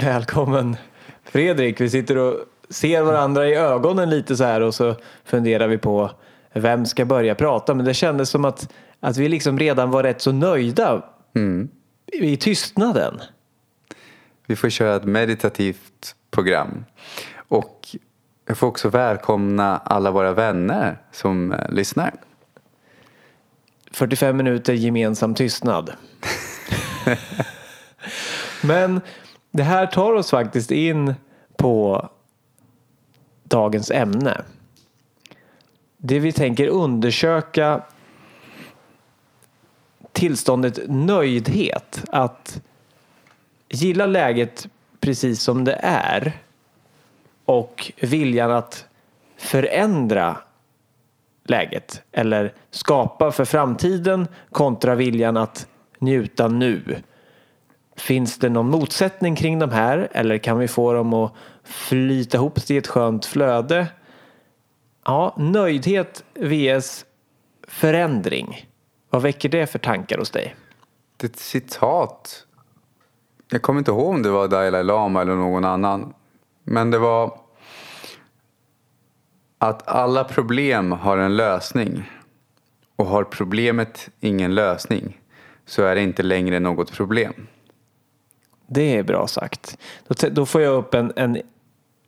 Välkommen Fredrik. Vi sitter och ser varandra i ögonen lite så här och så funderar vi på vem ska börja prata. Men det kändes som att, att vi liksom redan var rätt så nöjda i tystnaden. Vi får köra ett meditativt program. Och jag får också välkomna alla våra vänner som eh, lyssnar. 45 minuter gemensam tystnad. Men det här tar oss faktiskt in på dagens ämne. Det vi tänker undersöka tillståndet nöjdhet. Att gilla läget precis som det är och viljan att förändra läget eller skapa för framtiden kontra viljan att njuta nu. Finns det någon motsättning kring de här eller kan vi få dem att flyta ihop till ett skönt flöde? Ja, nöjdhet vs förändring. Vad väcker det för tankar hos dig? Det är ett citat. Jag kommer inte ihåg om det var Dalai Lama eller någon annan. Men det var att alla problem har en lösning. Och har problemet ingen lösning så är det inte längre något problem. Det är bra sagt. Då, då får jag upp en, en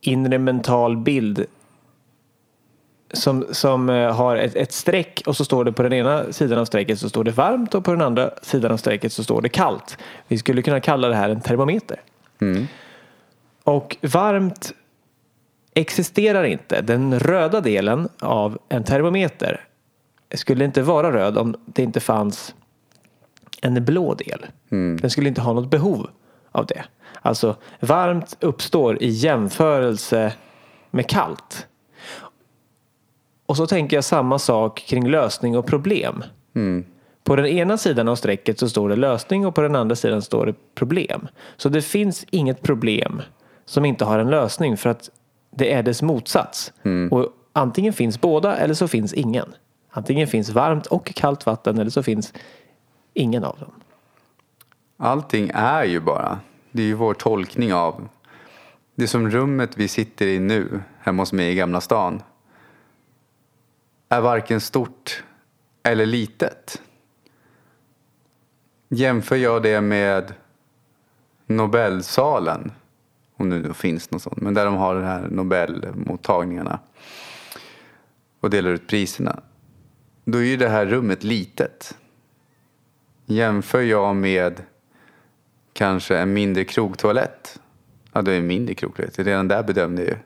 inre mental bild som, som eh, har ett, ett streck och så står det på den ena sidan av strecket så står det varmt och på den andra sidan av strecket så står det kallt. Vi skulle kunna kalla det här en termometer. Och varmt existerar inte. Den röda delen av en termometer skulle inte vara röd om det inte fanns en blå del. Den skulle inte ha något behov av det. Alltså varmt uppstår i jämförelse med kallt. Och så tänker jag samma sak kring lösning och problem. På den ena sidan av strecket så står det lösning och på den andra sidan står det problem. Så det finns inget problem som inte har en lösning för att det är dess motsats. Och antingen finns båda eller så finns ingen. Antingen finns varmt och kallt vatten eller så finns ingen av dem. Allting är ju bara. Det är ju vår tolkning av. Det är som rummet vi sitter i nu hemma hos mig i Gamla stan. Är varken stort eller litet. Jämför jag det med Nobelsalen. Om det nu finns någon sån, Men där de har de här Nobelmottagningarna. Och delar ut priserna. Då är ju det här rummet litet. Jämför jag med kanske en mindre krogtoalett. Ja, det är en mindre krogtoalett. Redan där bedömde jag ju.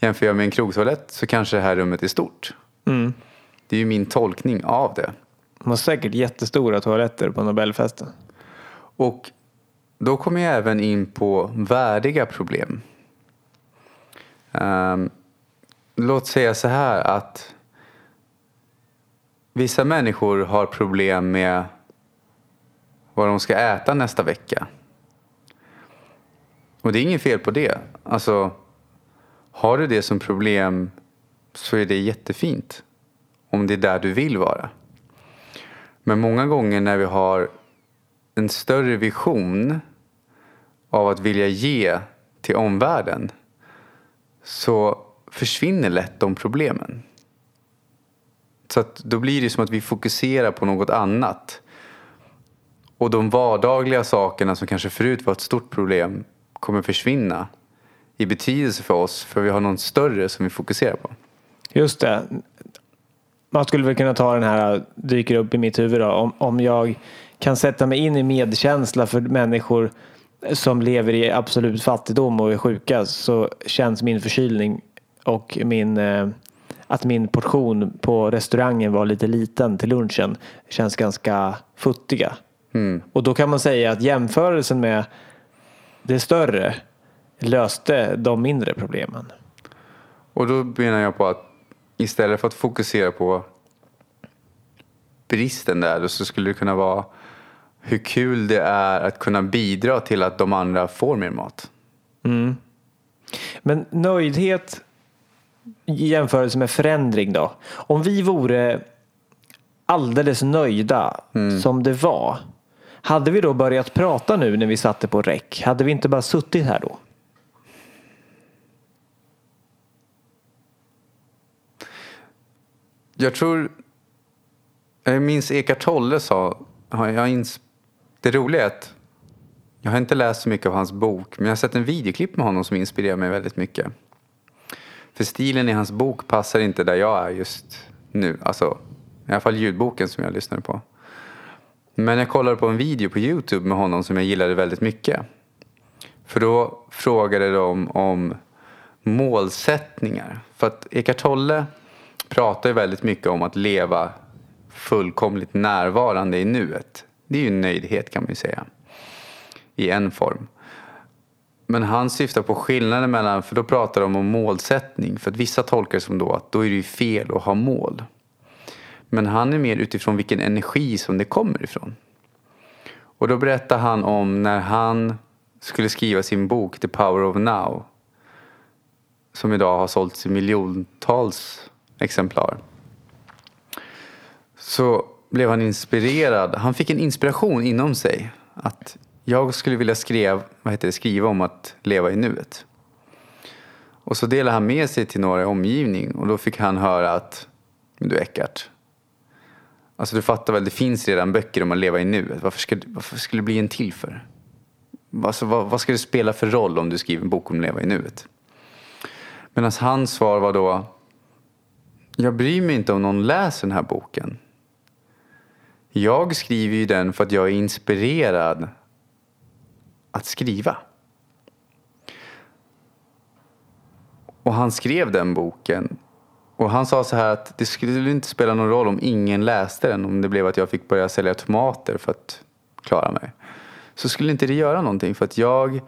Jämför jag med en krogtoalett så kanske det här rummet är stort. Det är ju min tolkning av det. De har säkert jättestora toaletter på Nobelfesten. Och då kommer jag även in på värdiga problem. Ehm, låt säga så här att vissa människor har problem med vad de ska äta nästa vecka. Och det är inget fel på det. Alltså, har du det som problem så är det jättefint. Om det är där du vill vara. Men många gånger när vi har en större vision av att vilja ge till omvärlden så försvinner lätt de problemen. Så att då blir det som att vi fokuserar på något annat. Och de vardagliga sakerna som kanske förut var ett stort problem kommer försvinna i betydelse för oss för vi har någon större som vi fokuserar på. Just det. Man skulle väl kunna ta den här, dyker upp i mitt huvud då, om, om jag kan sätta mig in i medkänsla för människor som lever i absolut fattigdom och är sjuka så känns min förkylning och min, eh, att min portion på restaurangen var lite liten till lunchen känns ganska futtiga. Och då kan man säga att jämförelsen med det större löste de mindre problemen. Och då menar jag på att istället för att fokusera på bristen där så skulle det kunna vara hur kul det är att kunna bidra till att de andra får mer mat. Men nöjdhet i jämförelse med förändring då. Om vi vore alldeles nöjda som det var. Hade vi då börjat prata nu när vi satte på räck? Hade vi inte bara suttit här då? Jag tror... Jag minns Eckart Tolle sa... Jag ins, det roliga är att jag har inte läst så mycket av hans bok men jag har sett en videoklipp med honom som inspirerar mig väldigt mycket. För stilen i hans bok passar inte där jag är just nu. Alltså, I alla fall ljudboken som jag lyssnade på. Men jag kollade på en video på Youtube med honom som jag gillade väldigt mycket. För då frågade de om målsättningar. För att Eckart Tolle pratar ju väldigt mycket om att leva fullkomligt närvarande i nuet. Det är ju nöjdhet kan man ju säga. I en form. Men han syftar på skillnaden mellan, för då pratar de om målsättning. För att vissa tolkar det som då att då är det ju fel att ha mål. Men han är mer utifrån vilken energi som det kommer ifrån. Och då berättar han om när han skulle skriva sin bok The Power of Now. Som idag har sålts i miljontals exemplar. Så blev han inspirerad. Han fick en inspiration inom sig. Att jag skulle vilja skriva, vad heter det, skriva om att leva i nuet. Och så delade han med sig till några i omgivning och då fick han höra att du Eckart, alltså du fattar väl, det finns redan böcker om att leva i nuet. Varför, ska, varför skulle det bli en till för? Alltså, vad, vad ska det spela för roll om du skriver en bok om att leva i nuet? Medan hans svar var då, jag bryr mig inte om någon läser den här boken. Jag skriver ju den för att jag är inspirerad att skriva. Och han skrev den boken. Och han sa så här att det skulle inte spela någon roll om ingen läste den. Om det blev att jag fick börja sälja tomater för att klara mig. Så skulle inte det göra någonting. För att jag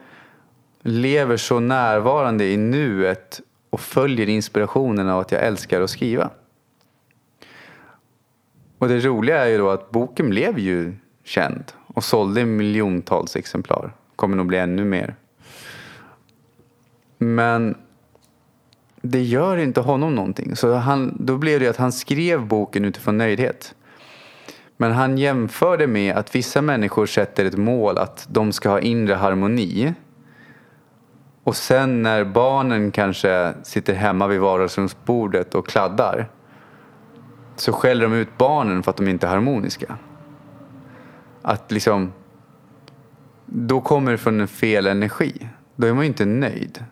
lever så närvarande i nuet och följer inspirationen av att jag älskar att skriva. Och det roliga är ju då att boken blev ju känd och sålde miljontals exemplar kommer nog bli ännu mer. Men det gör inte honom någonting. Så han, då blev det att han skrev boken utifrån nöjdhet. Men han jämförde med att vissa människor sätter ett mål att de ska ha inre harmoni. Och sen när barnen kanske sitter hemma vid vardagsrumsbordet och kladdar så skäller de ut barnen för att de inte är harmoniska. Att liksom då kommer det från en fel energi. Då är man ju inte nöjd.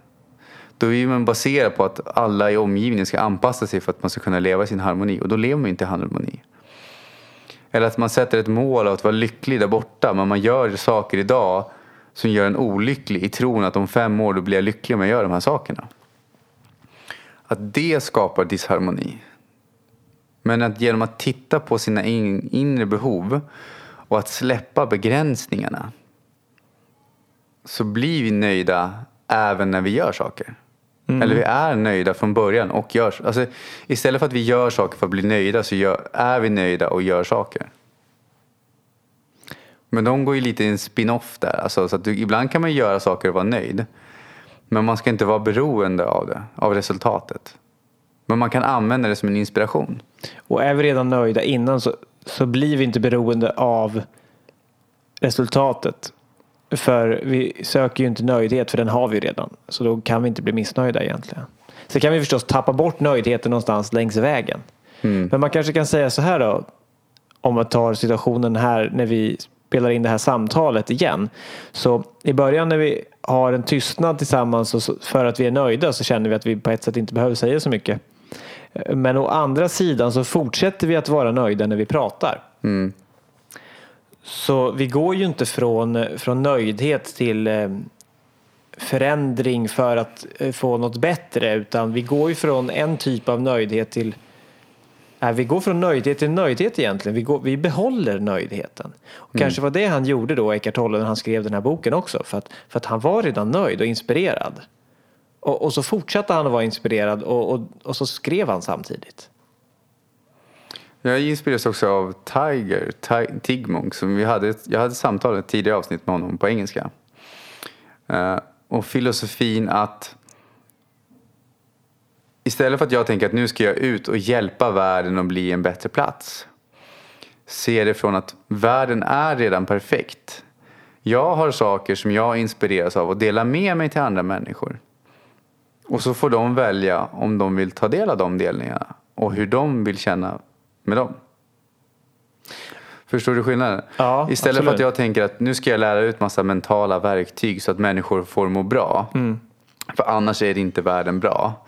Då är man baserad på att alla i omgivningen ska anpassa sig för att man ska kunna leva i sin harmoni och då lever man inte i harmoni. Eller att man sätter ett mål av att vara lycklig där borta men man gör saker idag som gör en olycklig i tron att om fem år då blir jag lycklig om jag gör de här sakerna. Att det skapar disharmoni. Men att genom att titta på sina inre behov och att släppa begränsningarna så blir vi nöjda även när vi gör saker. Mm. Eller vi är nöjda från början och gör alltså, Istället för att vi gör saker för att bli nöjda så gör, är vi nöjda och gör saker. Men de går ju lite i en spin-off där. Alltså, så att du, ibland kan man göra saker och vara nöjd. Men man ska inte vara beroende av det, av resultatet. Men man kan använda det som en inspiration. Och är vi redan nöjda innan så, så blir vi inte beroende av resultatet. För vi söker ju inte nöjdhet för den har vi redan. Så då kan vi inte bli missnöjda egentligen. Sen kan vi förstås tappa bort nöjdheten någonstans längs vägen. Mm. Men man kanske kan säga så här då. Om man tar situationen här när vi spelar in det här samtalet igen. Så i början när vi har en tystnad tillsammans för att vi är nöjda så känner vi att vi på ett sätt inte behöver säga så mycket. Men å andra sidan så fortsätter vi att vara nöjda när vi pratar. Mm. Så vi går ju inte från, från nöjdhet till eh, förändring för att eh, få något bättre utan vi går ju från en typ av nöjdhet till Nej, vi går från nöjdhet till nöjdhet egentligen. Vi, går, vi behåller nöjdheten. Och mm. Kanske var det han gjorde då, Eckart Tolle, när han skrev den här boken också. För att, för att han var redan nöjd och inspirerad. Och, och så fortsatte han att vara inspirerad och, och, och så skrev han samtidigt. Jag inspireras också av Tiger, Tigmunk. Som vi hade, jag hade ett samtal i ett tidigare avsnitt med honom på engelska. Uh, och filosofin att istället för att jag tänker att nu ska jag ut och hjälpa världen att bli en bättre plats. Se det från att världen är redan perfekt. Jag har saker som jag inspireras av och delar med mig till andra människor. Och så får de välja om de vill ta del av de delningarna och hur de vill känna med dem. Förstår du skillnaden? Ja, Istället för absolut. att jag tänker att nu ska jag lära ut massa mentala verktyg så att människor får må bra. Mm. För annars är det inte världen bra.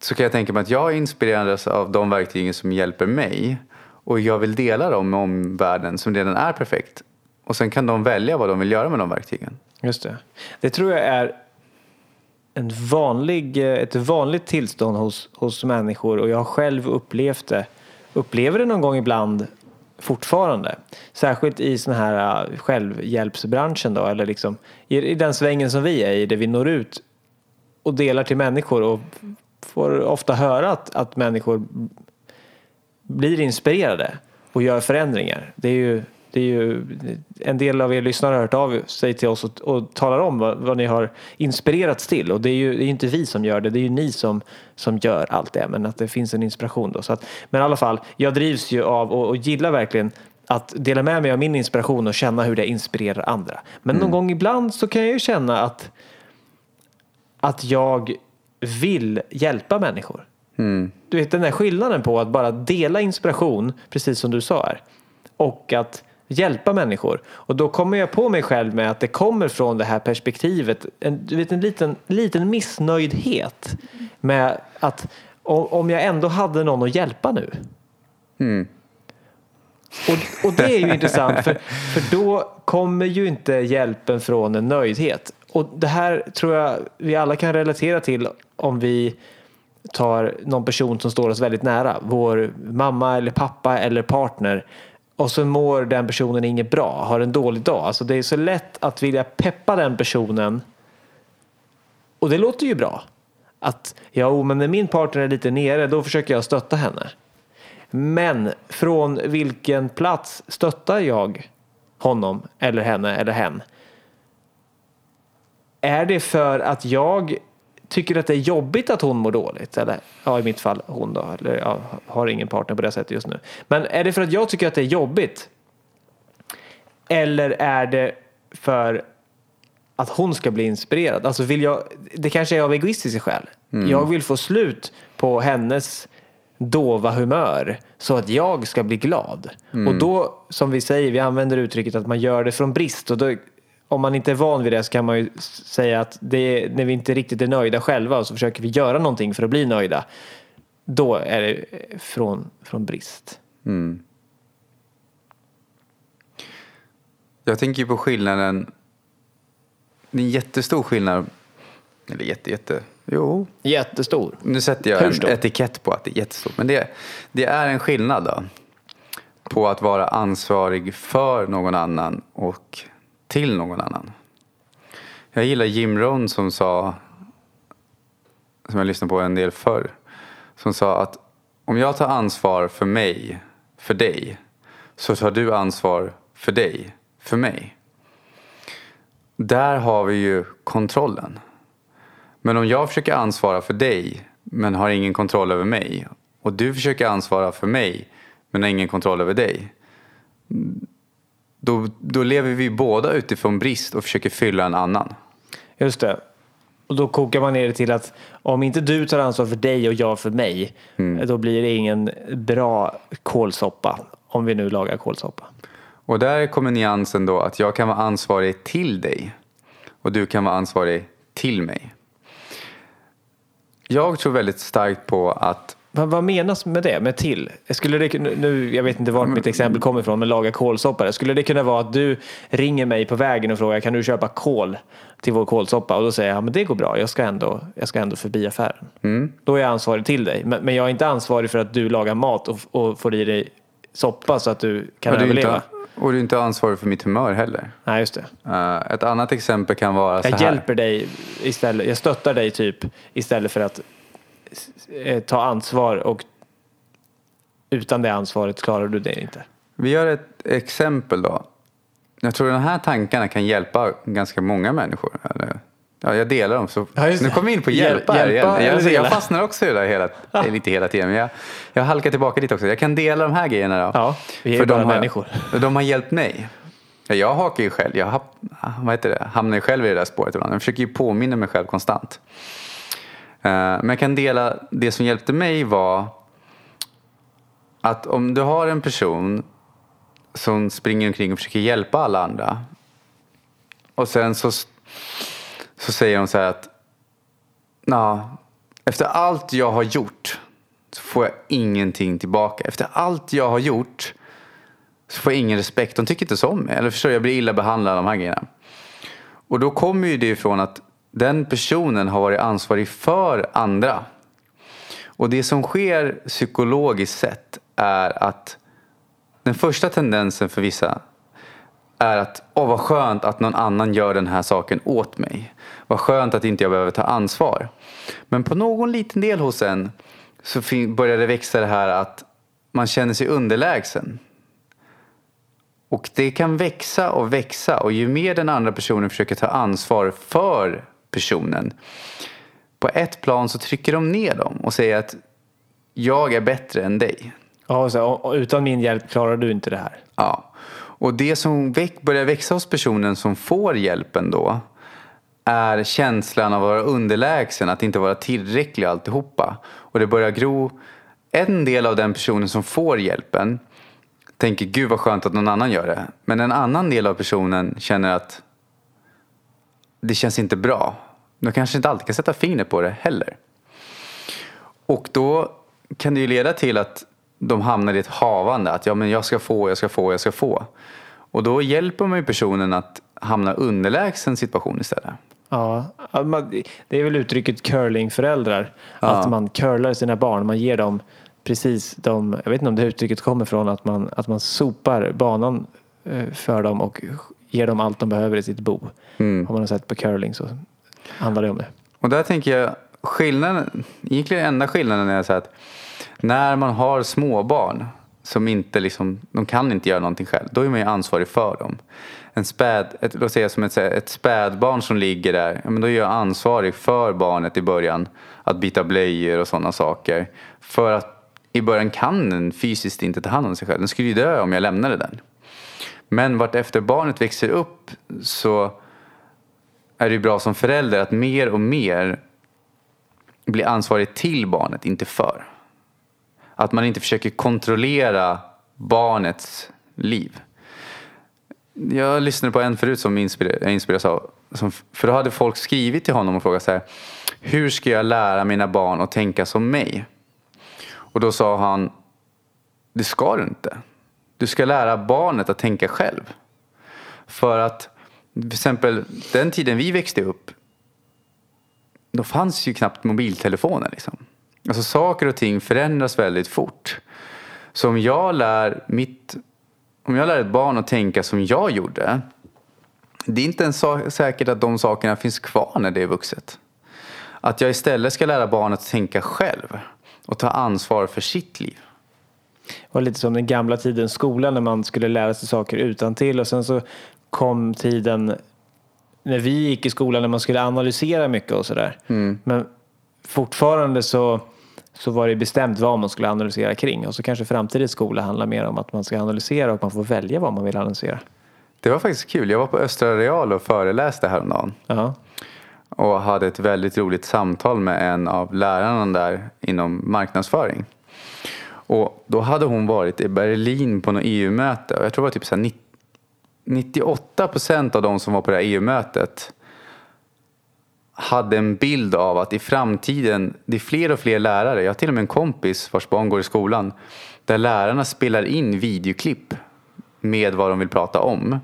Så kan jag tänka mig att jag inspireras av de verktygen som hjälper mig. Och jag vill dela dem med omvärlden som redan är perfekt. Och sen kan de välja vad de vill göra med de verktygen. Just det. Det tror jag är en vanlig, ett vanligt tillstånd hos, hos människor och jag har själv upplevt det. Upplever det någon gång ibland fortfarande. Särskilt i sån här äh, självhjälpsbranschen då, eller liksom i, i den svängen som vi är i, där vi når ut och delar till människor och får ofta höra att, att människor blir inspirerade och gör förändringar. Det är ju, det är ju en del av er lyssnare har hört av sig till oss och, och talar om vad, vad ni har inspirerats till och det är ju det är inte vi som gör det, det är ju ni som, som gör allt det men att det finns en inspiration då. Så att, men i alla fall, jag drivs ju av och, och gillar verkligen att dela med mig av min inspiration och känna hur det inspirerar andra. Men någon gång ibland så kan jag ju känna att att jag vill hjälpa människor. Du vet den där skillnaden på att bara dela inspiration, precis som du sa här, och att hjälpa människor. Och då kommer jag på mig själv med att det kommer från det här perspektivet, en, du vet, en liten, liten missnöjdhet med att om jag ändå hade någon att hjälpa nu. Och, och det är ju intressant för, för då kommer ju inte hjälpen från en nöjdhet. Och det här tror jag vi alla kan relatera till om vi tar någon person som står oss väldigt nära. Vår mamma eller pappa eller partner. Och så mår den personen inget bra, har en dålig dag. Alltså det är så lätt att vilja peppa den personen. Och det låter ju bra. Att ja, oh, men när min partner är lite nere, då försöker jag stötta henne. Men från vilken plats stöttar jag honom eller henne eller hen? Är det för att jag tycker att det är jobbigt att hon mår dåligt? Eller ja, i mitt fall hon då. Eller jag har ingen partner på det sättet just nu. Men är det för att jag tycker att det är jobbigt? Eller är det för att hon ska bli inspirerad? Alltså vill jag, det kanske är av egoistiska skäl. Jag vill få slut på hennes dova humör så att jag ska bli glad. Och då, som vi säger, vi använder uttrycket att man gör det från brist. Och då, om man inte är van vid det så kan man ju säga att är när vi inte riktigt är nöjda själva och så försöker vi göra någonting för att bli nöjda. Då är det från, från brist. Jag tänker ju på skillnaden. Det är en jättestor skillnad. Eller jätte, jätte. Jo, Jättestor. nu sätter jag en etikett på att det är jättestort. Men det, det är en skillnad då. På att vara ansvarig för någon annan och till någon annan. Jag gillar Jim Rohn som sa, som jag lyssnade på en del förr, som sa att om jag tar ansvar för mig, för dig, så tar du ansvar för dig, för mig. Där har vi ju kontrollen. Men om jag försöker ansvara för dig men har ingen kontroll över mig och du försöker ansvara för mig men har ingen kontroll över dig. Då, då lever vi båda utifrån brist och försöker fylla en annan. Just det. Och då kokar man ner det till att om inte du tar ansvar för dig och jag för mig, då blir det ingen bra kålsoppa. Om vi nu lagar kålsoppa. Och där kommer nyansen då att jag kan vara ansvarig till dig och du kan vara ansvarig till mig. Jag tror väldigt starkt på att Vad, vad menas med det? Med till? Skulle det, nu, jag vet inte vart mitt exempel kommer ifrån, men laga kålsoppa. Skulle det kunna vara att du ringer mig på vägen och frågar kan du köpa kål till vår kålsoppa? Och då säger jag ja, men det går bra, jag ska ändå, jag ska ändå förbi affären. Mm. Då är jag ansvarig till dig. Men, men jag är inte ansvarig för att du lagar mat och, och får i dig soppa så att du kan och du, överleva. inte, och du är inte ansvarig för mitt humör heller. Nej, just det. Eh, ett annat exempel kan vara så Jag här. hjälper dig istället, jag stöttar dig typ istället för att eh, ta ansvar och utan det ansvaret klarar du det inte. Vi gör ett exempel då. Jag tror de här tankarna kan hjälpa ganska många människor. Eller, ja, jag delar dem. Så, Ja, nu kommer vi in på Hjäl- hjälpa här hjälpa igen. Jag, jag fastnar också i det där hela, eh, lite hela tiden. Men jag, jag halkar tillbaka dit också. Jag kan dela de här grejerna då. Ja, vi är För bara de har, människor. De har hjälpt mig. Ja, Jag hakar ju själv. Jag har, vad heter det? hamnar ju själv i det där spåret ibland. Jag försöker ju påminna mig själv konstant. Eh, men jag kan dela, det som hjälpte mig var att om du har en person som springer omkring och försöker hjälpa alla andra och sen så, så säger de så här att Nah, efter allt jag har gjort så får jag ingenting tillbaka. Efter allt jag har gjort så får jag ingen respekt. De tycker inte så om mig. Eller förstår jag blir illa behandlad av de här grejerna. Och då kommer ju det ifrån att den personen har varit ansvarig för andra. Och det som sker psykologiskt sett är att den första tendensen för vissa är att åh vad skönt att någon annan gör den här saken åt mig. Vad skönt att inte jag behöver ta ansvar. Men på någon liten del hos en så börjar det växa det här att man känner sig underlägsen. Och det kan växa och växa och ju mer den andra personen försöker ta ansvar för personen på ett plan så trycker de ner dem och säger att jag är bättre än dig. Ja, så, utan min hjälp klarar du inte det här. Ja. Och det som börjar växa hos personen som får hjälpen då är känslan av att vara underlägsen, att inte vara tillräcklig alltihopa. Och det börjar gro. En del av den personen som får hjälpen tänker gud vad skönt att någon annan gör det. Men en annan del av personen känner att det känns inte bra. De kanske inte alltid kan sätta fingret på det heller. Och då kan det ju leda till att de hamnar i ett havande. Att ja, men jag ska få, jag ska få, jag ska få. Och då hjälper man ju personen att hamna underlägsen situation istället. Ja, det är väl uttrycket curlingföräldrar. Ja. Att man curlar sina barn, man ger dem precis de, jag vet inte om det uttrycket kommer från att man, att man sopar banan eh, för dem och ger dem allt de behöver i sitt bo. Mm. Om man har sett på curling så handlar det om det. Och där tänker jag, skillnaden, egentligen enda skillnaden är så att när man har småbarn som inte liksom, de kan inte göra någonting själv, då är man ju ansvarig för dem. En späd, ett, låt säga som ett, ett spädbarn som ligger där, ja, men då är jag ansvarig för barnet i början. Att byta blöjor och sådana saker. För att i början kan den fysiskt inte ta hand om sig själv. Den skulle ju dö om jag lämnade den. Men vart efter barnet växer upp så är det bra som förälder att mer och mer bli ansvarig till barnet, inte för. Att man inte försöker kontrollera barnets liv. Jag lyssnade på en förut som jag inspireras av. för då hade folk skrivit till honom och frågat så här. Hur ska jag lära mina barn att tänka som mig? Och då sa han. Det ska du inte. Du ska lära barnet att tänka själv. För att till exempel den tiden vi växte upp. Då fanns ju knappt mobiltelefoner liksom. Alltså saker och ting förändras väldigt fort. Så om jag lär mitt om jag lär ett barn att tänka som jag gjorde. Det är inte ens säkert att de sakerna finns kvar när det är vuxet. Att jag istället ska lära barnet att tänka själv och ta ansvar för sitt liv. Det var lite som den gamla tidens skola när man skulle lära sig saker utan till och sen så kom tiden när vi gick i skolan när man skulle analysera mycket och sådär. Mm. Men fortfarande så så var det bestämt vad man skulle analysera kring. Och så kanske framtidens skola handlar mer om att man ska analysera och man får välja vad man vill analysera. Det var faktiskt kul. Jag var på Östra Real och föreläste häromdagen. Uh-huh. Och hade ett väldigt roligt samtal med en av lärarna där inom marknadsföring. Och då hade hon varit i Berlin på något EU-möte. Och jag tror det var typ så 98 procent av de som var på det här EU-mötet hade en bild av att i framtiden, det är fler och fler lärare, jag har till och med en kompis vars barn går i skolan, där lärarna spelar in videoklipp med vad de vill prata om.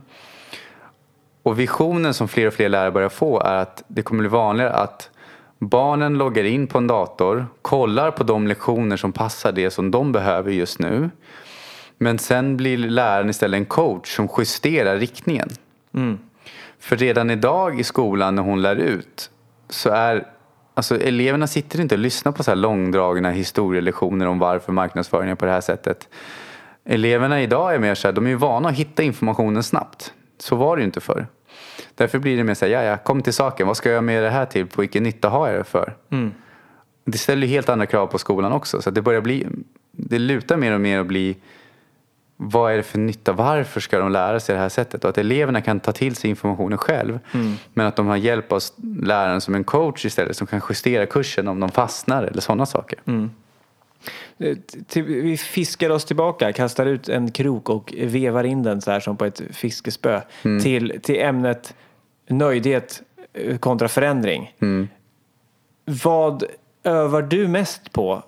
Och visionen som fler och fler lärare börjar få är att det kommer bli vanligare att barnen loggar in på en dator, kollar på de lektioner som passar det som de behöver just nu. Men sen blir läraren istället en coach som justerar riktningen. Mm. För redan idag i skolan när hon lär ut så är Alltså eleverna sitter inte och lyssnar på så här långdragna historielektioner om varför marknadsföring är på det här sättet. Eleverna idag är mer så här, de är ju vana att hitta informationen snabbt. Så var det ju inte förr. Därför blir det mer så här, ja, ja, kom till saken, vad ska jag med det här till, på vilken nytta har jag det för? Mm. Det ställer helt andra krav på skolan också, så det börjar bli, det lutar mer och mer att bli vad är det för nytta? Varför ska de lära sig det här sättet? Och att eleverna kan ta till sig informationen själv. Mm. Men att de har hjälp av läraren som en coach istället som kan justera kursen om de fastnar eller sådana saker. Mm. Eh, Vi fiskar oss tillbaka, kastar ut en krok och vevar in den så här som på ett fiskespö till, till ämnet nöjdhet eh, kontra förändring. Vad övar du mest på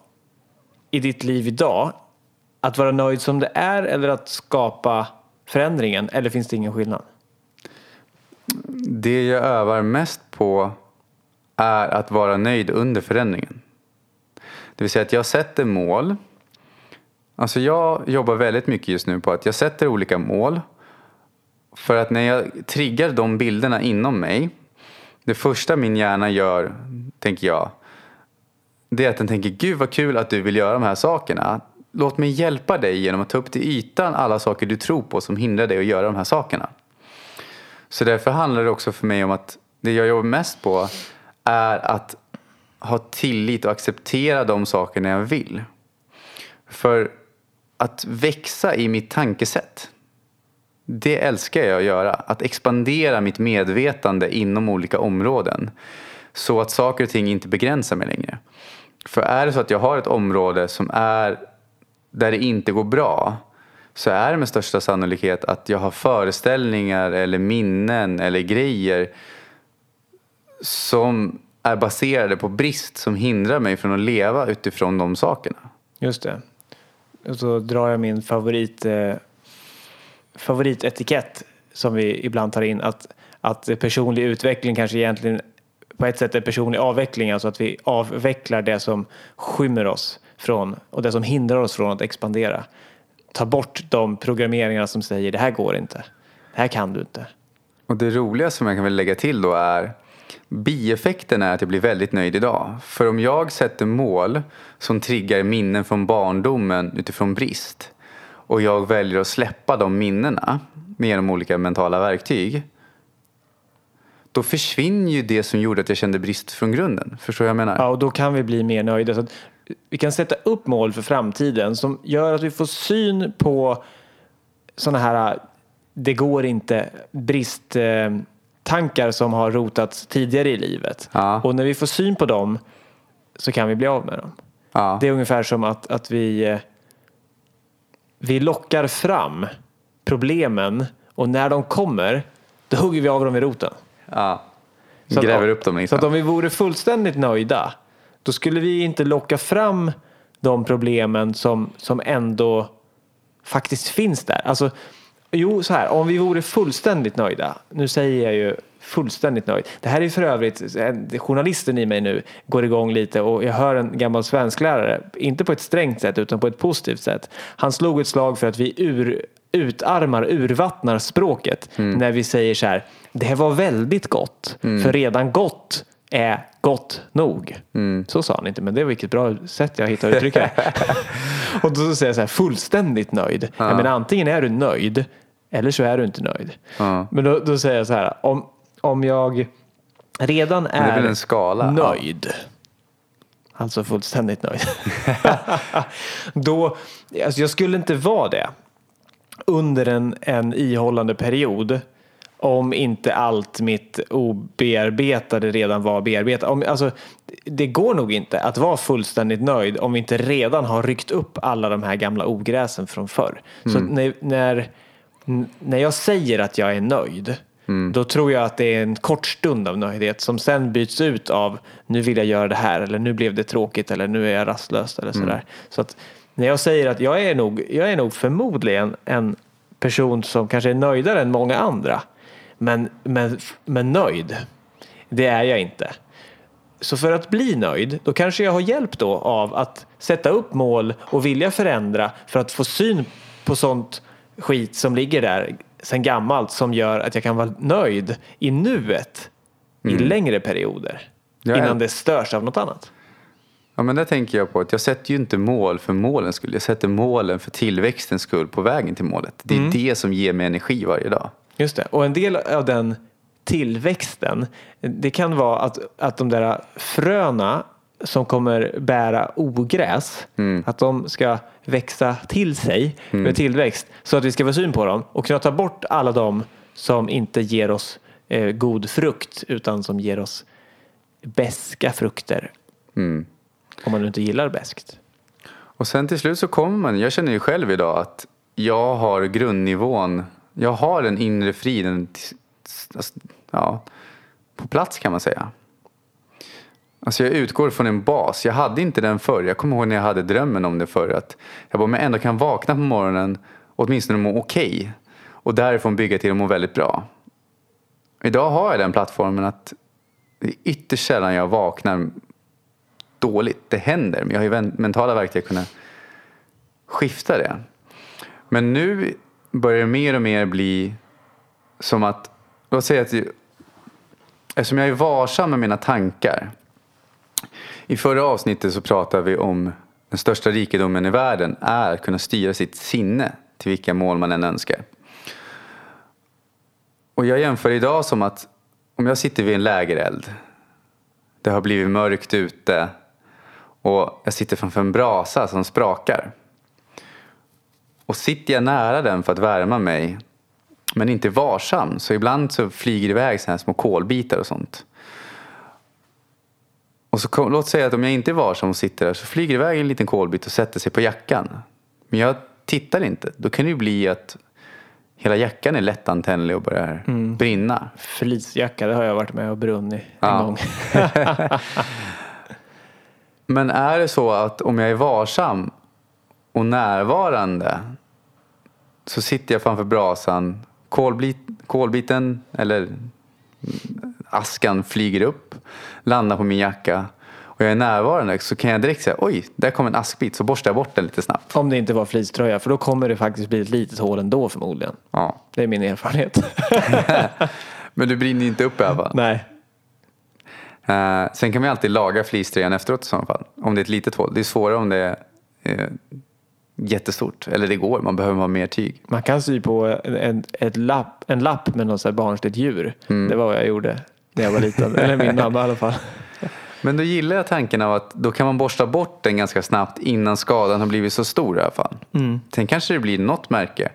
i ditt liv idag? Att vara nöjd som det är eller att skapa förändringen? Eller finns det ingen skillnad? Det jag övar mest på är att vara nöjd under förändringen. Det vill säga att jag sätter mål. Alltså jag jobbar väldigt mycket just nu på att jag sätter olika mål. För att när jag triggar de bilderna inom mig. Det första min hjärna gör, tänker jag. Det är att den tänker, gud vad kul att du vill göra de här sakerna. Låt mig hjälpa dig genom att ta upp till ytan alla saker du tror på som hindrar dig att göra de här sakerna. Så därför handlar det också för mig om att det jag jobbar mest på är att ha tillit och acceptera de sakerna jag vill. För att växa i mitt tankesätt, det älskar jag att göra. Att expandera mitt medvetande inom olika områden. Så att saker och ting inte begränsar mig längre. För är det så att jag har ett område som är där det inte går bra så är det med största sannolikhet att jag har föreställningar eller minnen eller grejer som är baserade på brist som hindrar mig från att leva utifrån de sakerna. Just det. Och så drar jag min favorit, eh, favoritetikett som vi ibland tar in. Att, att personlig utveckling kanske egentligen på ett sätt är personlig avveckling. Alltså att vi avvecklar det som skymmer oss från och det som hindrar oss från att expandera. Ta bort de programmeringarna som säger det här går inte. Det här kan du inte. Och det roliga som jag kan väl lägga till då är bieffekten är att jag blir väldigt nöjd idag. För om jag sätter mål som triggar minnen från barndomen utifrån brist och jag väljer att släppa de minnena med genom olika mentala verktyg då försvinner ju det som gjorde att jag kände brist från grunden. Förstår du vad jag menar? Ja, och då kan vi bli mer nöjda. Så att vi kan sätta upp mål för framtiden som gör att vi får syn på sådana här det går inte brist eh, bristtankar som har rotats tidigare i livet. Ja. Och när vi får syn på dem så kan vi bli av med dem. Ja. Det är ungefär som att, att vi, eh, vi lockar fram problemen och när de kommer då hugger vi av dem i roten. ja. Så att- Gräver upp dem Så liksom. att om vi vore fullständigt nöjda då skulle vi inte locka fram de problemen som, som ändå faktiskt finns där. Alltså, jo, så här, om vi vore fullständigt nöjda. Nu säger jag ju fullständigt nöjd. Det här är för övrigt, en- journalisten i mig nu går igång lite och jag hör en gammal svensklärare, inte på ett strängt sätt utan på ett positivt sätt. Han slog ett slag för att vi ur, utarmar, urvattnar språket när vi säger så här, det här var väldigt gott, för redan gott är gott nog. Så sa han inte, men det var vilket bra sätt jag hittade att uttrycka det. och då säger jag så här, fullständigt nöjd. Jag menar, antingen är du nöjd eller så är du inte nöjd. Ja. Men då, då säger jag så här, om, om jag redan är är, nöjd, alltså fullständigt nöjd, då, alltså jag skulle inte vara det under en, en ihållande period om inte allt mitt obearbetade redan var bearbetat. Om, alltså, det går nog inte att vara fullständigt nöjd om vi inte redan har ryckt upp alla de här gamla ogräsen från förr. Så när, när, när jag säger att jag är nöjd då tror jag att det är en kort stund av nöjdhet som sen byts ut av nu vill jag göra det här eller nu blev det tråkigt eller nu är jag rastlös eller sådär. Så att när jag säger att jag är nog, jag är nog förmodligen en person som kanske är nöjdare än många andra. Men, men, men nöjd, det är jag inte. Så för att bli nöjd, då kanske jag har hjälp då av att sätta upp mål och vilja förändra för att få syn på sånt skit som ligger där sen gammalt som gör att jag kan vara nöjd i nuet i längre perioder Ja, innan det störs av något annat. Ja, men där tänker jag på att jag sätter ju inte mål för målens skull. Jag sätter målen för tillväxtens skull på vägen till målet. Det är Mm. det som ger mig energi varje dag. Just det. Och en del av den tillväxten, det kan vara att, att de där fröna som kommer bära ogräs, att de ska växa till sig med tillväxt så att vi ska få syn på dem och kunna ta bort alla de som inte ger oss eh, god frukt utan som ger oss beska frukter. Mm. Om man inte gillar beskt. Och sen till slut så kommer man, jag känner ju själv idag att jag har grundnivån, jag har den inre friden alltså, ja, på plats kan man säga. Alltså jag utgår från en bas. Jag hade inte den förr. Jag kommer ihåg när jag hade drömmen om det förr. Att jag bara, om jag ändå kan vakna på morgonen och åtminstone må okej. Okay, och därifrån bygga till att må väldigt bra. Idag har jag den plattformen att det är ytterst sällan jag vaknar dåligt. Det händer, men jag har ju mentala verktyg att kunna skifta det. Men nu börjar det mer och mer bli som att, låt säga att eftersom jag är varsam med mina tankar. I förra avsnittet så pratade vi om den största rikedomen i världen är att kunna styra sitt sinne till vilka mål man än önskar. Och jag jämför idag som att om jag sitter vid en lägereld. Det har blivit mörkt ute och jag sitter framför en brasa som sprakar. Och sitter jag nära den för att värma mig men inte varsam så ibland så flyger det iväg så här små kolbitar och sånt. Och så låt säga att om jag inte är varsam och sitter där så flyger det iväg en liten kolbit och sätter sig på jackan. Men jag tittar inte. Då kan det ju bli att hela jackan är lättantändlig och börjar mm. brinna. Fleecejacka, det har jag varit med och brunnit en ja. gång. Men är det så att om jag är varsam och närvarande så sitter jag framför brasan, kolbit, kolbiten eller askan flyger upp, landar på min jacka och jag är närvarande så kan jag direkt säga oj, där kom en askbit så borstar jag bort den lite snabbt. Om det inte var fleecetröja för då kommer det faktiskt bli ett litet hål ändå förmodligen. Ja. Det är min erfarenhet. Men du brinner inte upp i alla fall? Nej. Uh, sen kan man alltid laga fleecetröjan efteråt i sådana fall. Om det är ett litet hål. Det är svårare om det är uh, jättestort. Eller det går, man behöver ha mer tyg. Man kan sy på en, ett lapp, en lapp med något barnsligt djur. Mm. Det var vad jag gjorde när jag var liten. Eller min mamma i alla fall. Men då gillar jag tanken av att då kan man borsta bort den ganska snabbt innan skadan har blivit så stor i alla fall. Mm. Sen kanske det blir något märke.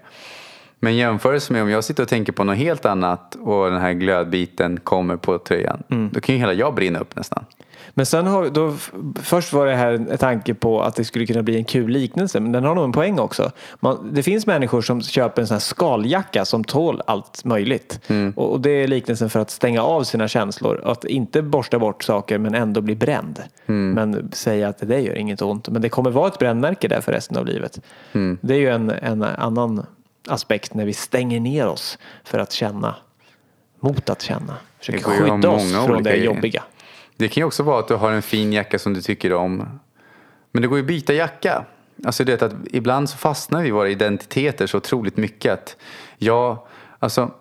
Men jämförelse med om jag sitter och tänker på något helt annat och den här glödbiten kommer på tröjan. Mm. Då kan ju hela jag brinna upp nästan. Men sen har då, först var det här en tanke på att det skulle kunna bli en kul liknelse, men den har nog en poäng också. Man, det finns människor som köper en sån här skaljacka som tål allt möjligt. Mm. Och, och, det är liknelsen för att stänga av sina känslor. Att inte borsta bort saker men ändå bli bränd. Mm. Men säga att det gör inget ont. Men det kommer vara ett brännmärke där för resten av livet. Mm. Det är ju en, en annan aspekt när vi stänger ner oss för att känna mot att känna. Försöker skydda oss från det jobbiga. Det kan ju också vara att du har en fin jacka som du tycker om. Men det går ju att byta jacka. Alltså det att ibland så fastnar vi i våra identiteter så otroligt mycket att jag, alltså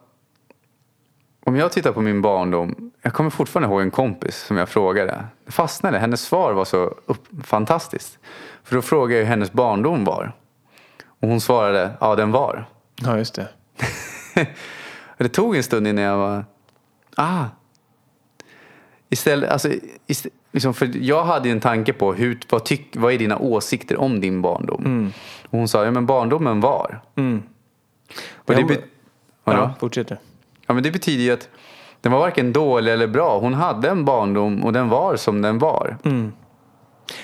om jag tittar på min barndom, jag kommer fortfarande ihåg en kompis som jag frågade. Det fastnade, hennes svar var så upp, fantastiskt. För då frågade jag hur hennes barndom var. Och hon svarade, ja den var. Ja just det. det tog en stund innan jag var, ah, Istället, alltså, istället, liksom, för jag hade ju en tanke på hur, vad, tyck, vad är dina åsikter om din barndom? Mm. Och hon sa, ja men barndomen var. Mm. Och det, be- ja, fortsätt Ja men det betyder ju att den var varken dålig eller bra. Hon hade en barndom och den var som den var. Mm.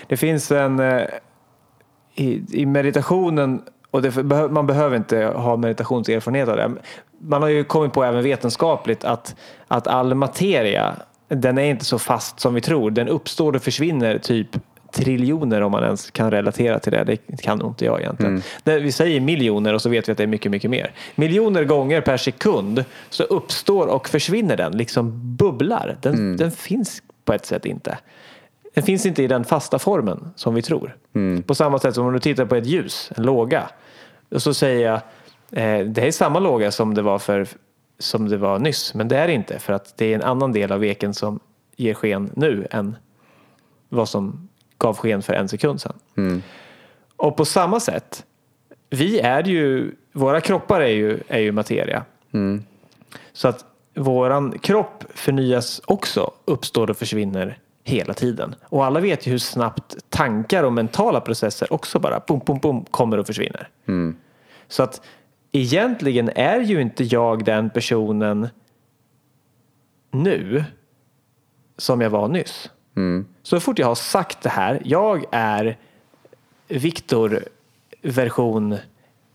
Det finns en, eh, i, i meditationen, och det, man behöver inte ha meditationserfarenhet av det. Man har ju kommit på även vetenskapligt att, att all materia den är inte så fast som vi tror. Den uppstår och försvinner typ triljoner om man ens kan relatera till det. Det kan nog inte jag egentligen. Mm. Vi säger miljoner och så vet vi att det är mycket, mycket mer. Miljoner gånger per sekund så uppstår och försvinner den, liksom bubblar. Den, mm. den finns på ett sätt inte. Den finns inte i den fasta formen som vi tror. Mm. På samma sätt som om du tittar på ett ljus, en låga. Och så säger jag, eh, det är samma låga som det var för som det var nyss. Men det är det inte för att det är en annan del av veken som ger sken nu än vad som gav sken för en sekund sedan. Mm. Och på samma sätt, vi är ju, våra kroppar är ju, är ju materia. Mm. Så att våran kropp förnyas också, uppstår och försvinner hela tiden. Och alla vet ju hur snabbt tankar och mentala processer också bara bom, bom, bom kommer och försvinner. Mm. Så att egentligen är ju inte jag den personen nu som jag var nyss. Mm. Så fort jag har sagt det här, jag är Viktor version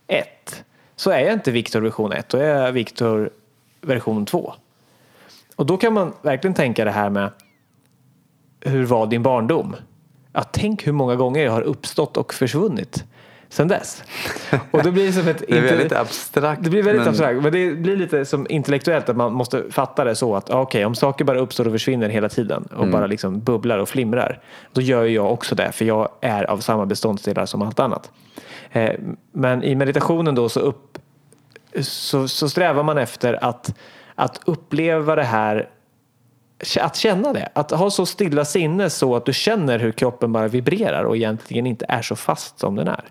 1 så är jag inte Viktor version 1, då är jag Viktor version 2. Och då kan man verkligen tänka det här med hur var din barndom? Ja, tänk hur många gånger jag har uppstått och försvunnit sen dess. Och det blir som ett... Det är väldigt abstrakt. Det blir väldigt men- abstrakt, men det blir lite som intellektuellt att man måste fatta det så att ja, okej, om saker bara uppstår och försvinner hela tiden och Mm. bara liksom bubblar och flimrar, då gör jag också det, för jag är av samma beståndsdelar som allt annat. Eh, Men i meditationen då så, upp, så, så strävar man efter att, att uppleva det här att känna det. Att ha så stilla sinne så att du känner hur kroppen bara vibrerar och egentligen inte är så fast som den är.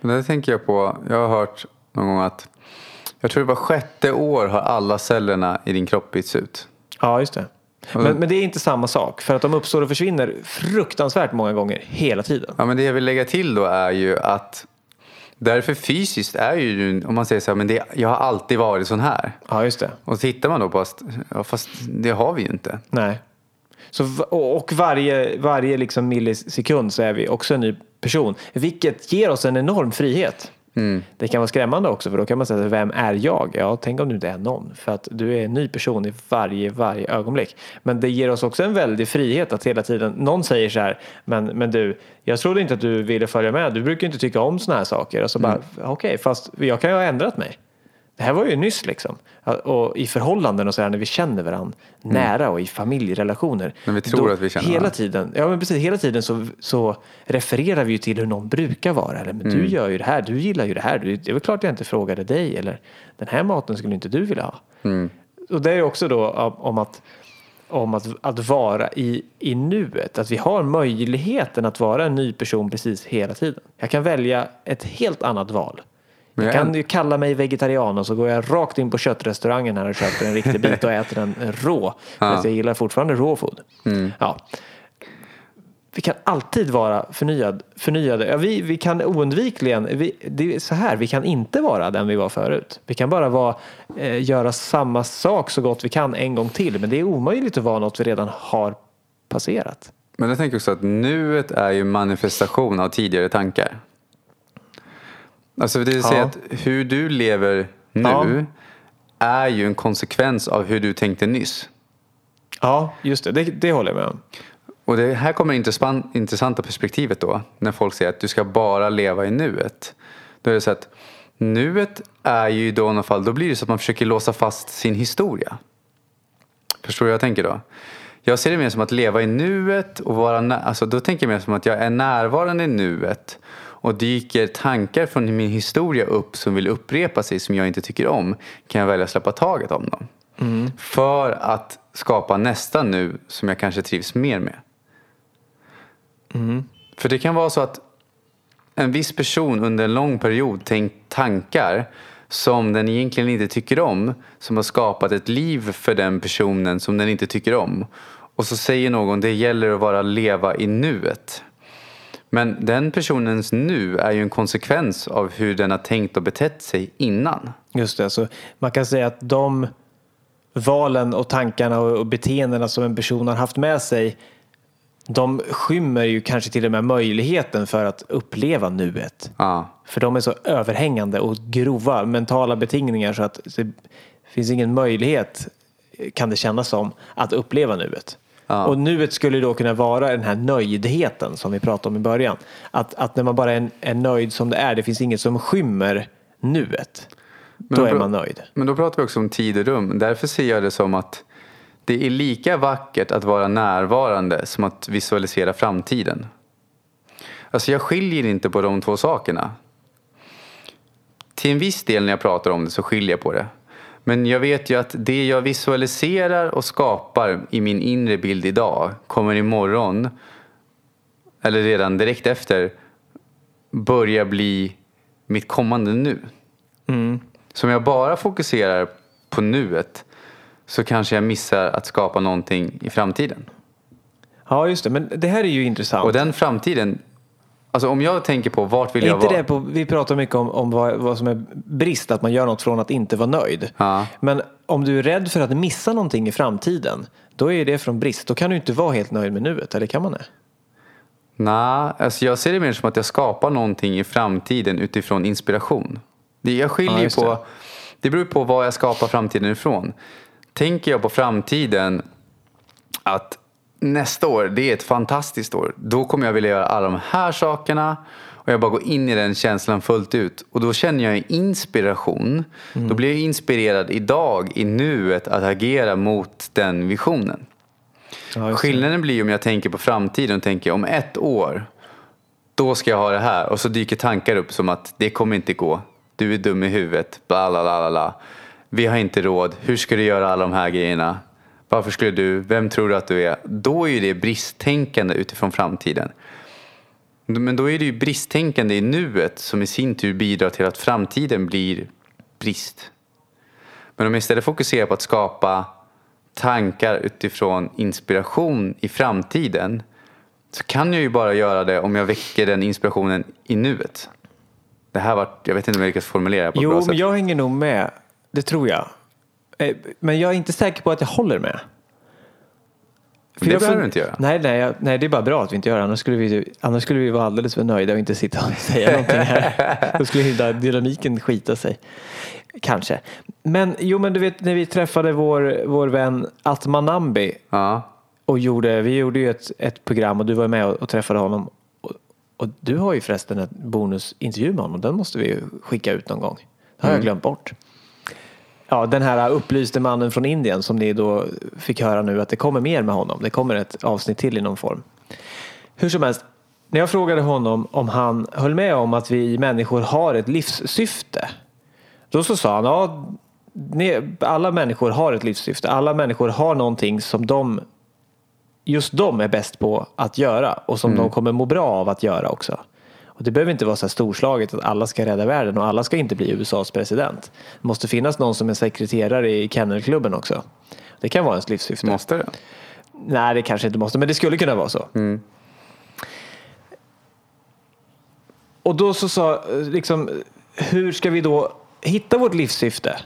Men det tänker jag på. Jag har hört någon gång att jag tror det var sjätte år har alla cellerna i din kropp bytts ut. Ja, just det. Men, men det är inte samma sak. För att de uppstår och försvinner fruktansvärt många gånger hela tiden. Ja, men det jag vill lägga till då är ju att därför fysiskt är ju, om man säger så här, men det, jag har alltid varit sån här. Ja, just det. Och tittar man då på, ja, fast det har vi ju inte. Nej. Så, och varje, varje liksom millisekund så är vi också en ny person. Vilket ger oss en enorm frihet. Det kan vara skrämmande också för då kan man säga vem är jag? Ja, tänk om du inte är någon. För att du är en ny person i varje, varje ögonblick. Men det ger oss också en väldig frihet att hela tiden, någon säger så här, men, men du, jag trodde inte att du ville följa med, du brukar inte tycka om såna här saker. Och så bara, okej, fast jag kan ju ha ändrat mig. Det här var ju nyss liksom. Och i förhållanden och så här när vi känner varandra nära och i familjerelationer. När vi tror att vi känner hela tiden, ja men precis, hela tiden så, så refererar vi ju till hur någon brukar vara. Eller, men Mm. du gör ju det här, du gillar ju det här. Du, det är väl klart jag inte frågade dig. Eller den här maten skulle inte du vilja ha. Mm. Och det är också då om att, om att, att vara i, i nuet. Att vi har möjligheten att vara en ny person precis hela tiden. Jag kan välja ett helt annat val. Men Jag kan ju kalla mig vegetarian och så går jag rakt in på köttrestaurangen här och köper en riktig bit och äter den rå. För att jag gillar fortfarande raw food. Mm. Ja. Vi kan alltid vara förnyad, förnyade. Ja, vi, vi kan oundvikligen, vi, det är så här, vi kan inte vara den vi var förut. Vi kan bara vara, eh, göra samma sak så gott vi kan en gång till. Men det är omöjligt att vara något vi redan har passerat. Men jag tänker också att nuet är ju manifestation av tidigare tankar. Alltså det vill säga Ja. att hur du lever nu Ja. är ju en konsekvens av hur du tänkte nyss. Ja, just det. Det, det håller jag med om. Och det här kommer det intressant- intressanta perspektivet då. När folk säger att du ska bara leva i nuet. Då är det så att nuet är ju då i alla fall, då blir det så att man försöker låsa fast sin historia. Förstår du vad jag tänker då? Jag ser det mer som att leva i nuet och vara alltså då tänker jag mer som att jag är närvarande i nuet och dyker tankar från min historia upp som vill upprepa sig som jag inte tycker om kan jag välja att släppa taget om dem. För att skapa nästa nu som jag kanske trivs mer med. För det kan vara så att en viss person under en lång period tänkt tankar som den egentligen inte tycker om som har skapat ett liv för den personen som den inte tycker om. Och så säger någon det gäller att vara leva i nuet. Men den personens nu är ju en konsekvens av hur den har tänkt och betett sig innan. Just det, så man kan säga att de valen och tankarna och beteendena som en person har haft med sig de skymmer ju kanske till och med möjligheten för att uppleva nuet. Ja. För de är så överhängande och grova mentala betingningar så att det finns ingen möjlighet, kan det kännas som, att uppleva nuet. Ja. Och nuet skulle då kunna vara den här nöjdheten som vi pratade om i början. Att, att när man bara är, är nöjd som det är, det finns inget som skymmer nuet. Men Då då är man nöjd. Men då pratar vi också om tid och rum. Därför ser jag det som att det är lika vackert att vara närvarande som att visualisera framtiden. Alltså jag skiljer inte på de två sakerna. Till en viss del när jag pratar om det så skiljer jag på det. Men jag vet ju att det jag visualiserar och skapar i min inre bild idag kommer imorgon, eller redan direkt efter, börja bli mitt kommande nu. Så om jag bara fokuserar på nuet så kanske jag missar att skapa någonting i framtiden. Ja, just det. Men det här är ju intressant. Och den framtiden, alltså om jag tänker på vart vill jag inte vara? det på, vi pratar mycket om, om vad, vad som är brist, att man gör något från att inte vara nöjd. Ja. Men om du är rädd för att missa någonting i framtiden, då är det från brist. Då kan du inte vara helt nöjd med nuet, eller kan man det? Nej, alltså jag ser det mer som att jag skapar någonting i framtiden utifrån inspiration. Jag skiljer Ja, på, det. det. beror på vad jag skapar framtiden ifrån. Tänker jag på framtiden att nästa år, det är ett fantastiskt år. Då kommer jag vilja göra alla de här sakerna och jag bara går in i den känslan fullt ut. Och då känner jag inspiration. Då blir jag inspirerad idag, i nuet, att agera mot den visionen. Ja. Skillnaden blir om jag tänker på framtiden och tänker om ett år, då ska jag ha det här. Och så dyker tankar upp som att det kommer inte gå. Du är dum i huvudet. Bla, bla, bla, bla. Vi har inte råd. Hur ska du göra alla de här grejerna? Varför skulle du? Vem tror du att du är? Då är ju det bristtänkande utifrån framtiden. Men då är det ju bristtänkande i nuet som i sin tur bidrar till att framtiden blir brist. Men om jag istället fokuserar på att skapa tankar utifrån inspiration i framtiden så kan jag ju bara göra det om jag väcker den inspirationen i nuet. Det här var, jag vet inte om jag lyckas formulera på ett bra Jo, sätt. men jag hänger nog med. Det tror jag. Eh, Men jag är inte säker på att jag håller med. För det jag behöver du inte göra. Nej, nej, jag- nej, det är bara bra att vi inte gör det. Annars skulle vi, annars skulle vi vara alldeles för nöjda och inte sitta och säga någonting här. Då skulle hela dynamiken skita sig. Kanske. Men jo, men du vet när vi träffade vår, vår vän Atmanambi Ja, och gjorde, vi gjorde ju ett, ett program och du var med och, och träffade honom. Och, och du har ju förresten en bonusintervju med honom. Den måste vi ju skicka ut någon gång. Det har jag glömt bort. Ja, den här upplyste mannen från Indien som ni då fick höra nu att det kommer mer med honom. Det kommer ett avsnitt till i någon form. Hur som helst, när jag frågade honom om han höll med om att vi människor har ett livssyfte. Då så sa han, ja, alla människor har ett livssyfte. Alla människor har någonting som de just de är bäst på att göra och som de kommer må bra av att göra också. Och det behöver inte vara så här storslaget att alla ska rädda världen och alla ska inte bli USAs president. Det måste finnas någon som är sekreterare i kennelklubben också. Det kan vara ens livssyfte. måste det? Nej, det kanske inte måste, men det skulle kunna vara så. Och då så sa, liksom, hur ska vi då hitta vårt livssyfte?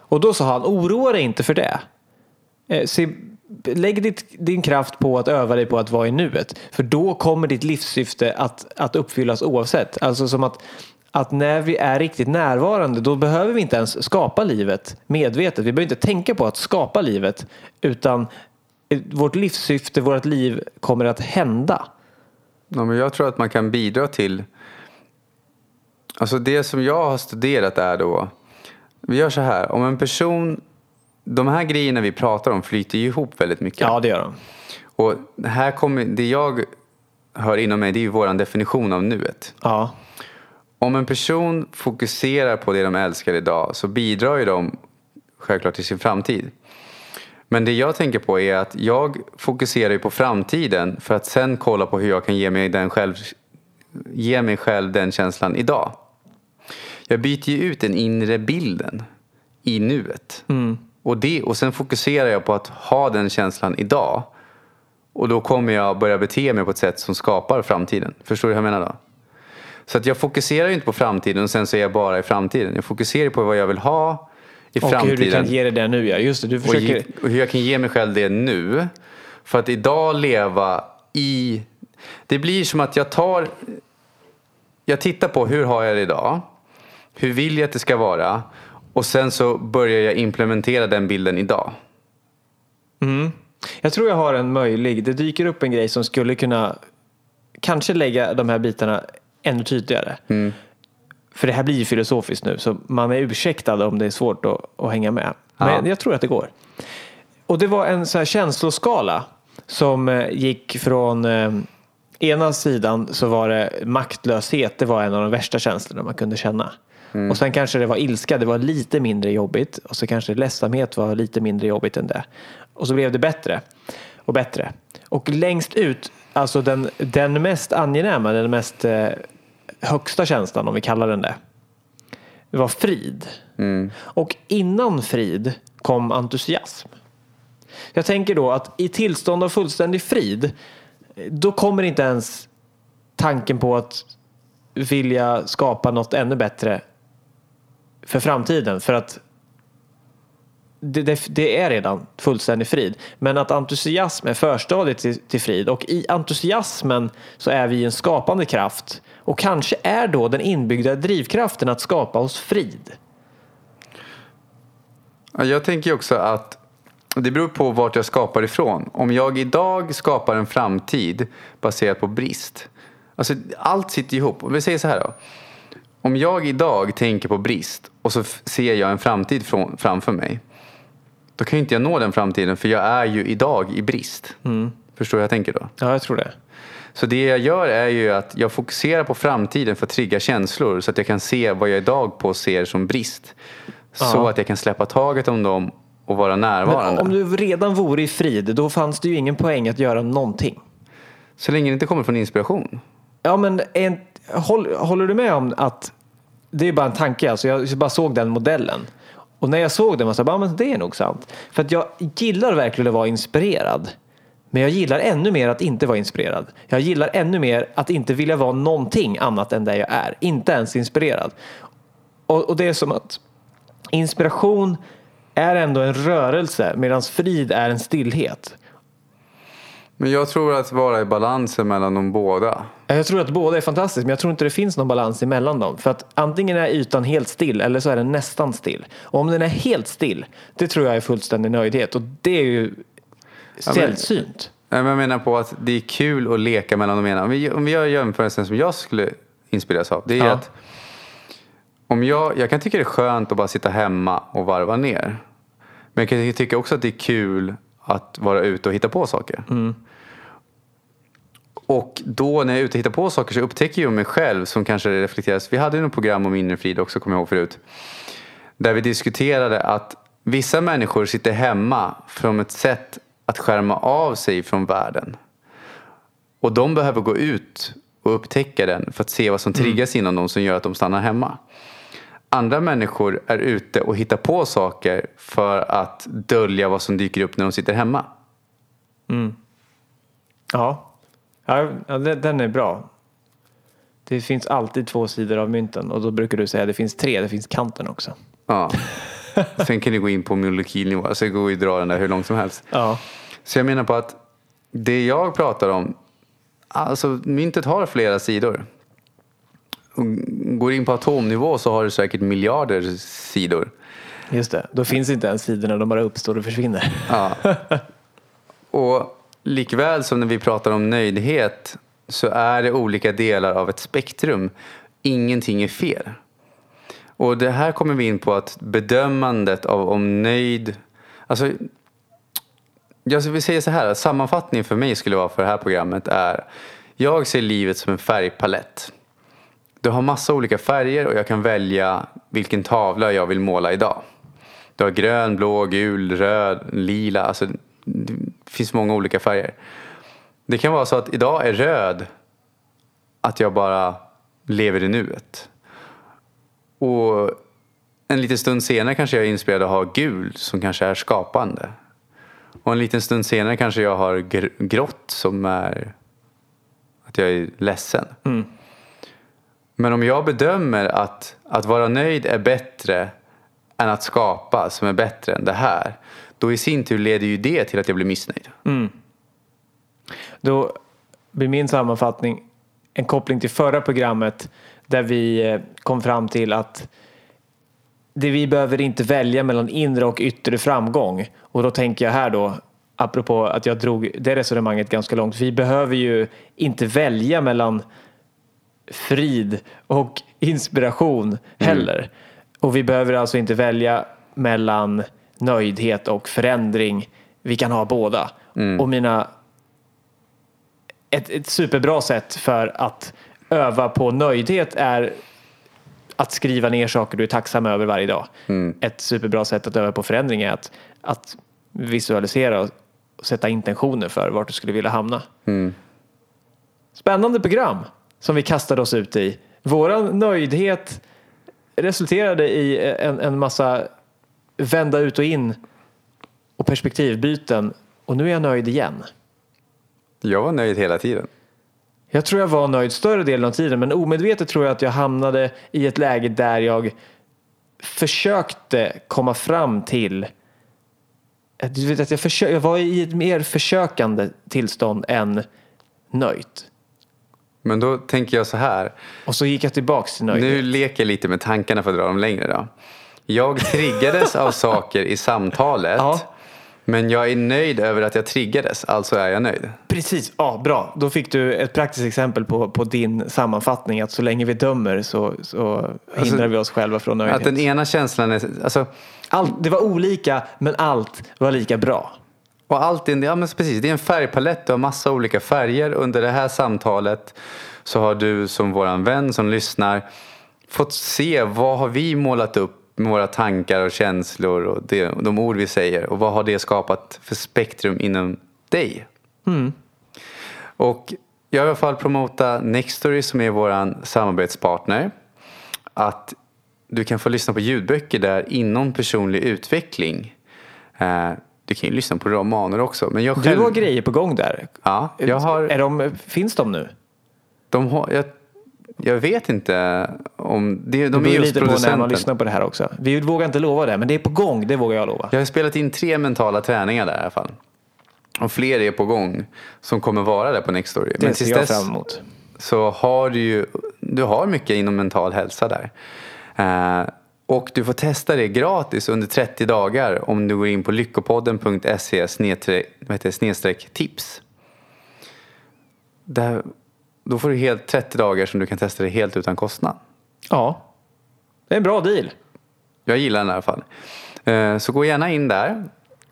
Och då sa han, oroa dig inte för det. Eh, se, lägg ditt, din kraft på att öva dig på att vara i nuet. För då kommer ditt livssyfte att, att uppfyllas oavsett. Alltså som att, att när vi är riktigt närvarande då behöver vi inte ens skapa livet medvetet. Vi behöver inte tänka på att skapa livet utan vårt livssyfte, vårt liv kommer att hända. Ja, men jag tror att man kan bidra till... Alltså det som jag har studerat är då... Vi gör så här, om en person... De här grejerna vi pratar om flyter ju ihop väldigt mycket. Ja, det gör de. Och här kommer, det jag hör inom mig det är ju vår definition av nuet. Ja, Om en person fokuserar på det de älskar idag så bidrar ju de självklart till sin framtid. Men det jag tänker på är att jag fokuserar ju på framtiden för att sen kolla på hur jag kan ge mig, den själv, ge mig själv den känslan idag. Jag byter ju ut den inre bilden i nuet. Och, det, och sen fokuserar jag på att ha den känslan idag. Och då kommer jag börja bete mig på ett sätt som skapar framtiden. Förstår du hur jag menar då? Så att jag fokuserar ju inte på framtiden och sen så är jag bara i framtiden. Jag fokuserar på vad jag vill ha i och framtiden. hur du kan ge det nu. Ja. Just det, du och, försöker... ge, och hur jag kan ge mig själv det nu. För att idag leva i... Det blir som att jag tar... Jag tittar på hur har jag det idag? Hur vill jag att det ska vara? Och sen så börjar jag implementera den bilden idag. Jag tror jag har en möjlig, det dyker upp en grej som skulle kunna kanske lägga de här bitarna ännu tydligare. För det här blir ju filosofiskt nu så man är ursäktad om det är svårt att, att hänga med. Men Ja. jag tror att det går. Och det var en så här känsloskala som eh, gick från eh, ena sidan så var det maktlöshet, det var en av de värsta känslorna man kunde känna. Och sen kanske det var ilska, det var lite mindre jobbigt. Och så kanske ledsamhet var lite mindre jobbigt än det. Och så blev det bättre och bättre. Och längst ut, alltså den, den mest angenäma, den mest eh, högsta känslan om vi kallar den det. Var frid. Och innan frid kom entusiasm. Jag tänker då att i tillstånd av fullständig frid då kommer inte ens tanken på att vilja skapa något ännu bättre för framtiden. För att det, det, det är redan fullständig frid. Men att entusiasm är förstadiet till, till frid och i entusiasmen så är vi en skapande kraft och kanske är då den inbyggda drivkraften att skapa oss frid. Jag tänker också att det beror på vart jag skapar ifrån. Om jag idag skapar en framtid baserat på brist. Alltså allt sitter ihop. Om Vi säger så här då. Om jag idag tänker på brist och så ser jag en framtid från, framför mig. Då kan ju inte jag nå den framtiden för jag är ju idag i brist. Förstår du hur jag tänker då? Ja, jag tror det. Så det jag gör är ju att jag fokuserar på framtiden för att trigga känslor så att jag kan se vad jag idag på ser som brist. Så Ja. att jag kan släppa taget om dem och vara Men närvarande. om du redan vore i frid, då fanns det ju ingen poäng att göra någonting. Så länge det inte kommer från inspiration. Ja, men en, håller du med om att det är bara en tanke, alltså jag bara såg den modellen. Och när jag såg den var jag så men det är nog sant. För att jag gillar verkligen att vara inspirerad. Men jag gillar ännu mer att inte vara inspirerad. Jag gillar ännu mer att inte vilja vara någonting annat än där jag är. Inte ens inspirerad. Och, och det är som att inspiration är ändå en rörelse medan frid är en stillhet. Men jag tror att vara i balansen mellan de båda. Jag tror att båda är fantastiska men jag tror inte det finns någon balans emellan dem. För att antingen är ytan helt still eller så är den nästan still. Och om den är helt still, det tror jag är fullständig nöjdhet. Och det är ju sällsynt. Nej, men Jag menar på att det är kul att leka mellan de ena. Om vi, om vi gör jämförelsen som jag skulle inspireras av. Det är Ja. att om jag, jag kan tycka det är skönt att bara sitta hemma och varva ner. Men jag kan tycka också att det är kul att vara ute och hitta på saker. Och då när jag är ute och hittar på saker så upptäcker jag mig själv som kanske reflekteras. Vi hade ju något program om inre frid också, kommer jag ihåg förut. Där vi diskuterade att vissa människor sitter hemma från ett sätt att skärma av sig från världen. Och de behöver gå ut och upptäcka den för att se vad som triggas inom dem som gör att de stannar hemma. Andra människor är ute och hittar på saker för att dölja vad som dyker upp när de sitter hemma. Ja, ja ja, den är bra. Det finns alltid två sidor av mynten och då brukar du säga att det finns tre, det finns kanten också. Ja. Sen kan det gå in på molekylnivå, alltså det går ju att dra den där hur långt som helst. Ja, Så jag menar på att det jag pratar om, alltså myntet har flera sidor. Och Går in på atomnivå så har det säkert miljarder sidor. just det. Då finns inte ens sidorna, de bara uppstår och försvinner. Ja. Och likväl som när vi pratar om nöjdhet så är det olika delar av ett spektrum. Ingenting är fel. Och det här kommer vi in på att bedömandet av om nöjd... Alltså, jag vill säga så här, att sammanfattningen för mig skulle vara för det här programmet är jag ser livet som en färgpalett. Du har massa olika färger och jag kan välja vilken tavla jag vill måla idag. Du har grön, blå, gul, röd, lila. Alltså, det finns många olika färger. Det kan vara så att idag är röd att jag bara lever i nuet. Och en liten stund senare kanske jag är inspirerad att ha gul som kanske är skapande. Och en liten stund senare kanske jag har gr- grått som är att jag är ledsen. Mm. Men om jag bedömer att, att vara nöjd är bättre än att skapa som är bättre än det här. Då i sin tur leder ju det till att jag blir missnöjd. Mm. Då blir min sammanfattning en koppling till förra programmet där vi eh, kom fram till att det vi behöver inte välja mellan inre och yttre framgång. Och då tänker jag här då, apropå att jag drog det resonemanget ganska långt. Vi behöver ju inte välja mellan frid och inspiration heller. Och vi behöver alltså inte välja mellan nöjdhet och förändring. Vi kan ha båda. Och mina ett, ett superbra sätt för att öva på nöjdhet är att skriva ner saker du är tacksam över varje dag. Ett superbra sätt att öva på förändring är att, att visualisera och sätta intentioner för vart du skulle vilja hamna. Spännande program som vi kastade oss ut i. Våran nöjdhet resulterade i en, en massa vända ut och in och perspektivbyten och nu är jag nöjd igen. Jag var nöjd hela tiden. Jag tror jag var nöjd större delen av tiden men omedvetet tror jag att jag hamnade i ett läge där jag försökte komma fram till Du vet att jag, försö- jag var i ett mer försökande tillstånd än nöjt. Men då tänker jag så här. Och så gick jag tillbaks till nöjd. Nu leker jag lite med tankarna för att dra dem längre då. Jag triggades av saker i samtalet. Ja. Men jag är nöjd över att jag triggades, alltså är jag nöjd. Precis, ja, bra. Då fick du ett praktiskt exempel på, på din sammanfattning att så länge vi dömer så, så hindrar vi oss själva från nöjdhet. Att den ena känslan är, alltså, Allt, det var olika, men allt var lika bra. Och allt är, ja men precis, det är en färgpalett, du har massa olika färger. Under det här samtalet så har du som våran vän som lyssnar fått se vad har vi målat upp med våra tankar och känslor och det, de ord vi säger och vad har det skapat för spektrum inom dig? Och jag vill i alla fall promota Nextory som är vår samarbetspartner. Att du kan få lyssna på ljudböcker där inom personlig utveckling. Du kan ju lyssna på romaner också. Men jag Du själv, har grejer på gång där. Ja, jag har, Är de, finns de nu? de har, jag, jag vet inte om... Det, Det de är beror just lite på när man producenten. lyssnar på det här också. Vi vågar inte lova det, men det är på gång. Det vågar jag lova. Jag har spelat in tre mentala träningar där i alla fall. Och fler är på gång som kommer vara där på Nextory. Det ser jag fram emot. så har du ju du har mycket inom mental hälsa där. Eh, och du får testa det gratis under 30 dagar om du går in på lyckopodden.se tips. Där, då får du helt 30 dagar som du kan testa det helt utan kostnad. Ja, det är en bra deal. Jag gillar den i alla fall. Eh, Så gå gärna in där.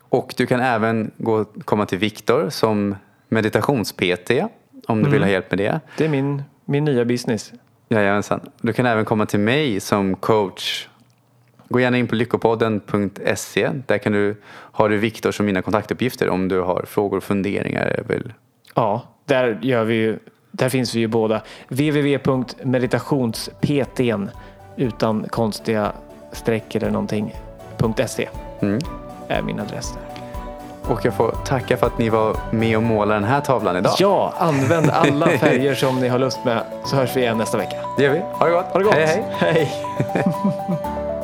Och du kan även gå, komma till Viktor som meditations-PT om du vill ha hjälp med det. Det är min, min nya business. Jajamensan. Du kan även komma till mig som coach. Gå gärna in på lyckopodden.se. Där kan du, har du Viktor som mina kontaktuppgifter om du har frågor och funderingar. Väl. Ja, där, gör vi ju, där finns vi ju båda. www.meditationsptn utan konstiga streck eller någonting. .se Mm. är min adress där. Och jag får tacka för att ni var med och målade den här tavlan idag. Ja, använd alla färger som ni har lust med så hörs vi igen nästa vecka. Det gör vi. Ha det gott. Ha det gott! Hej, hej. hej.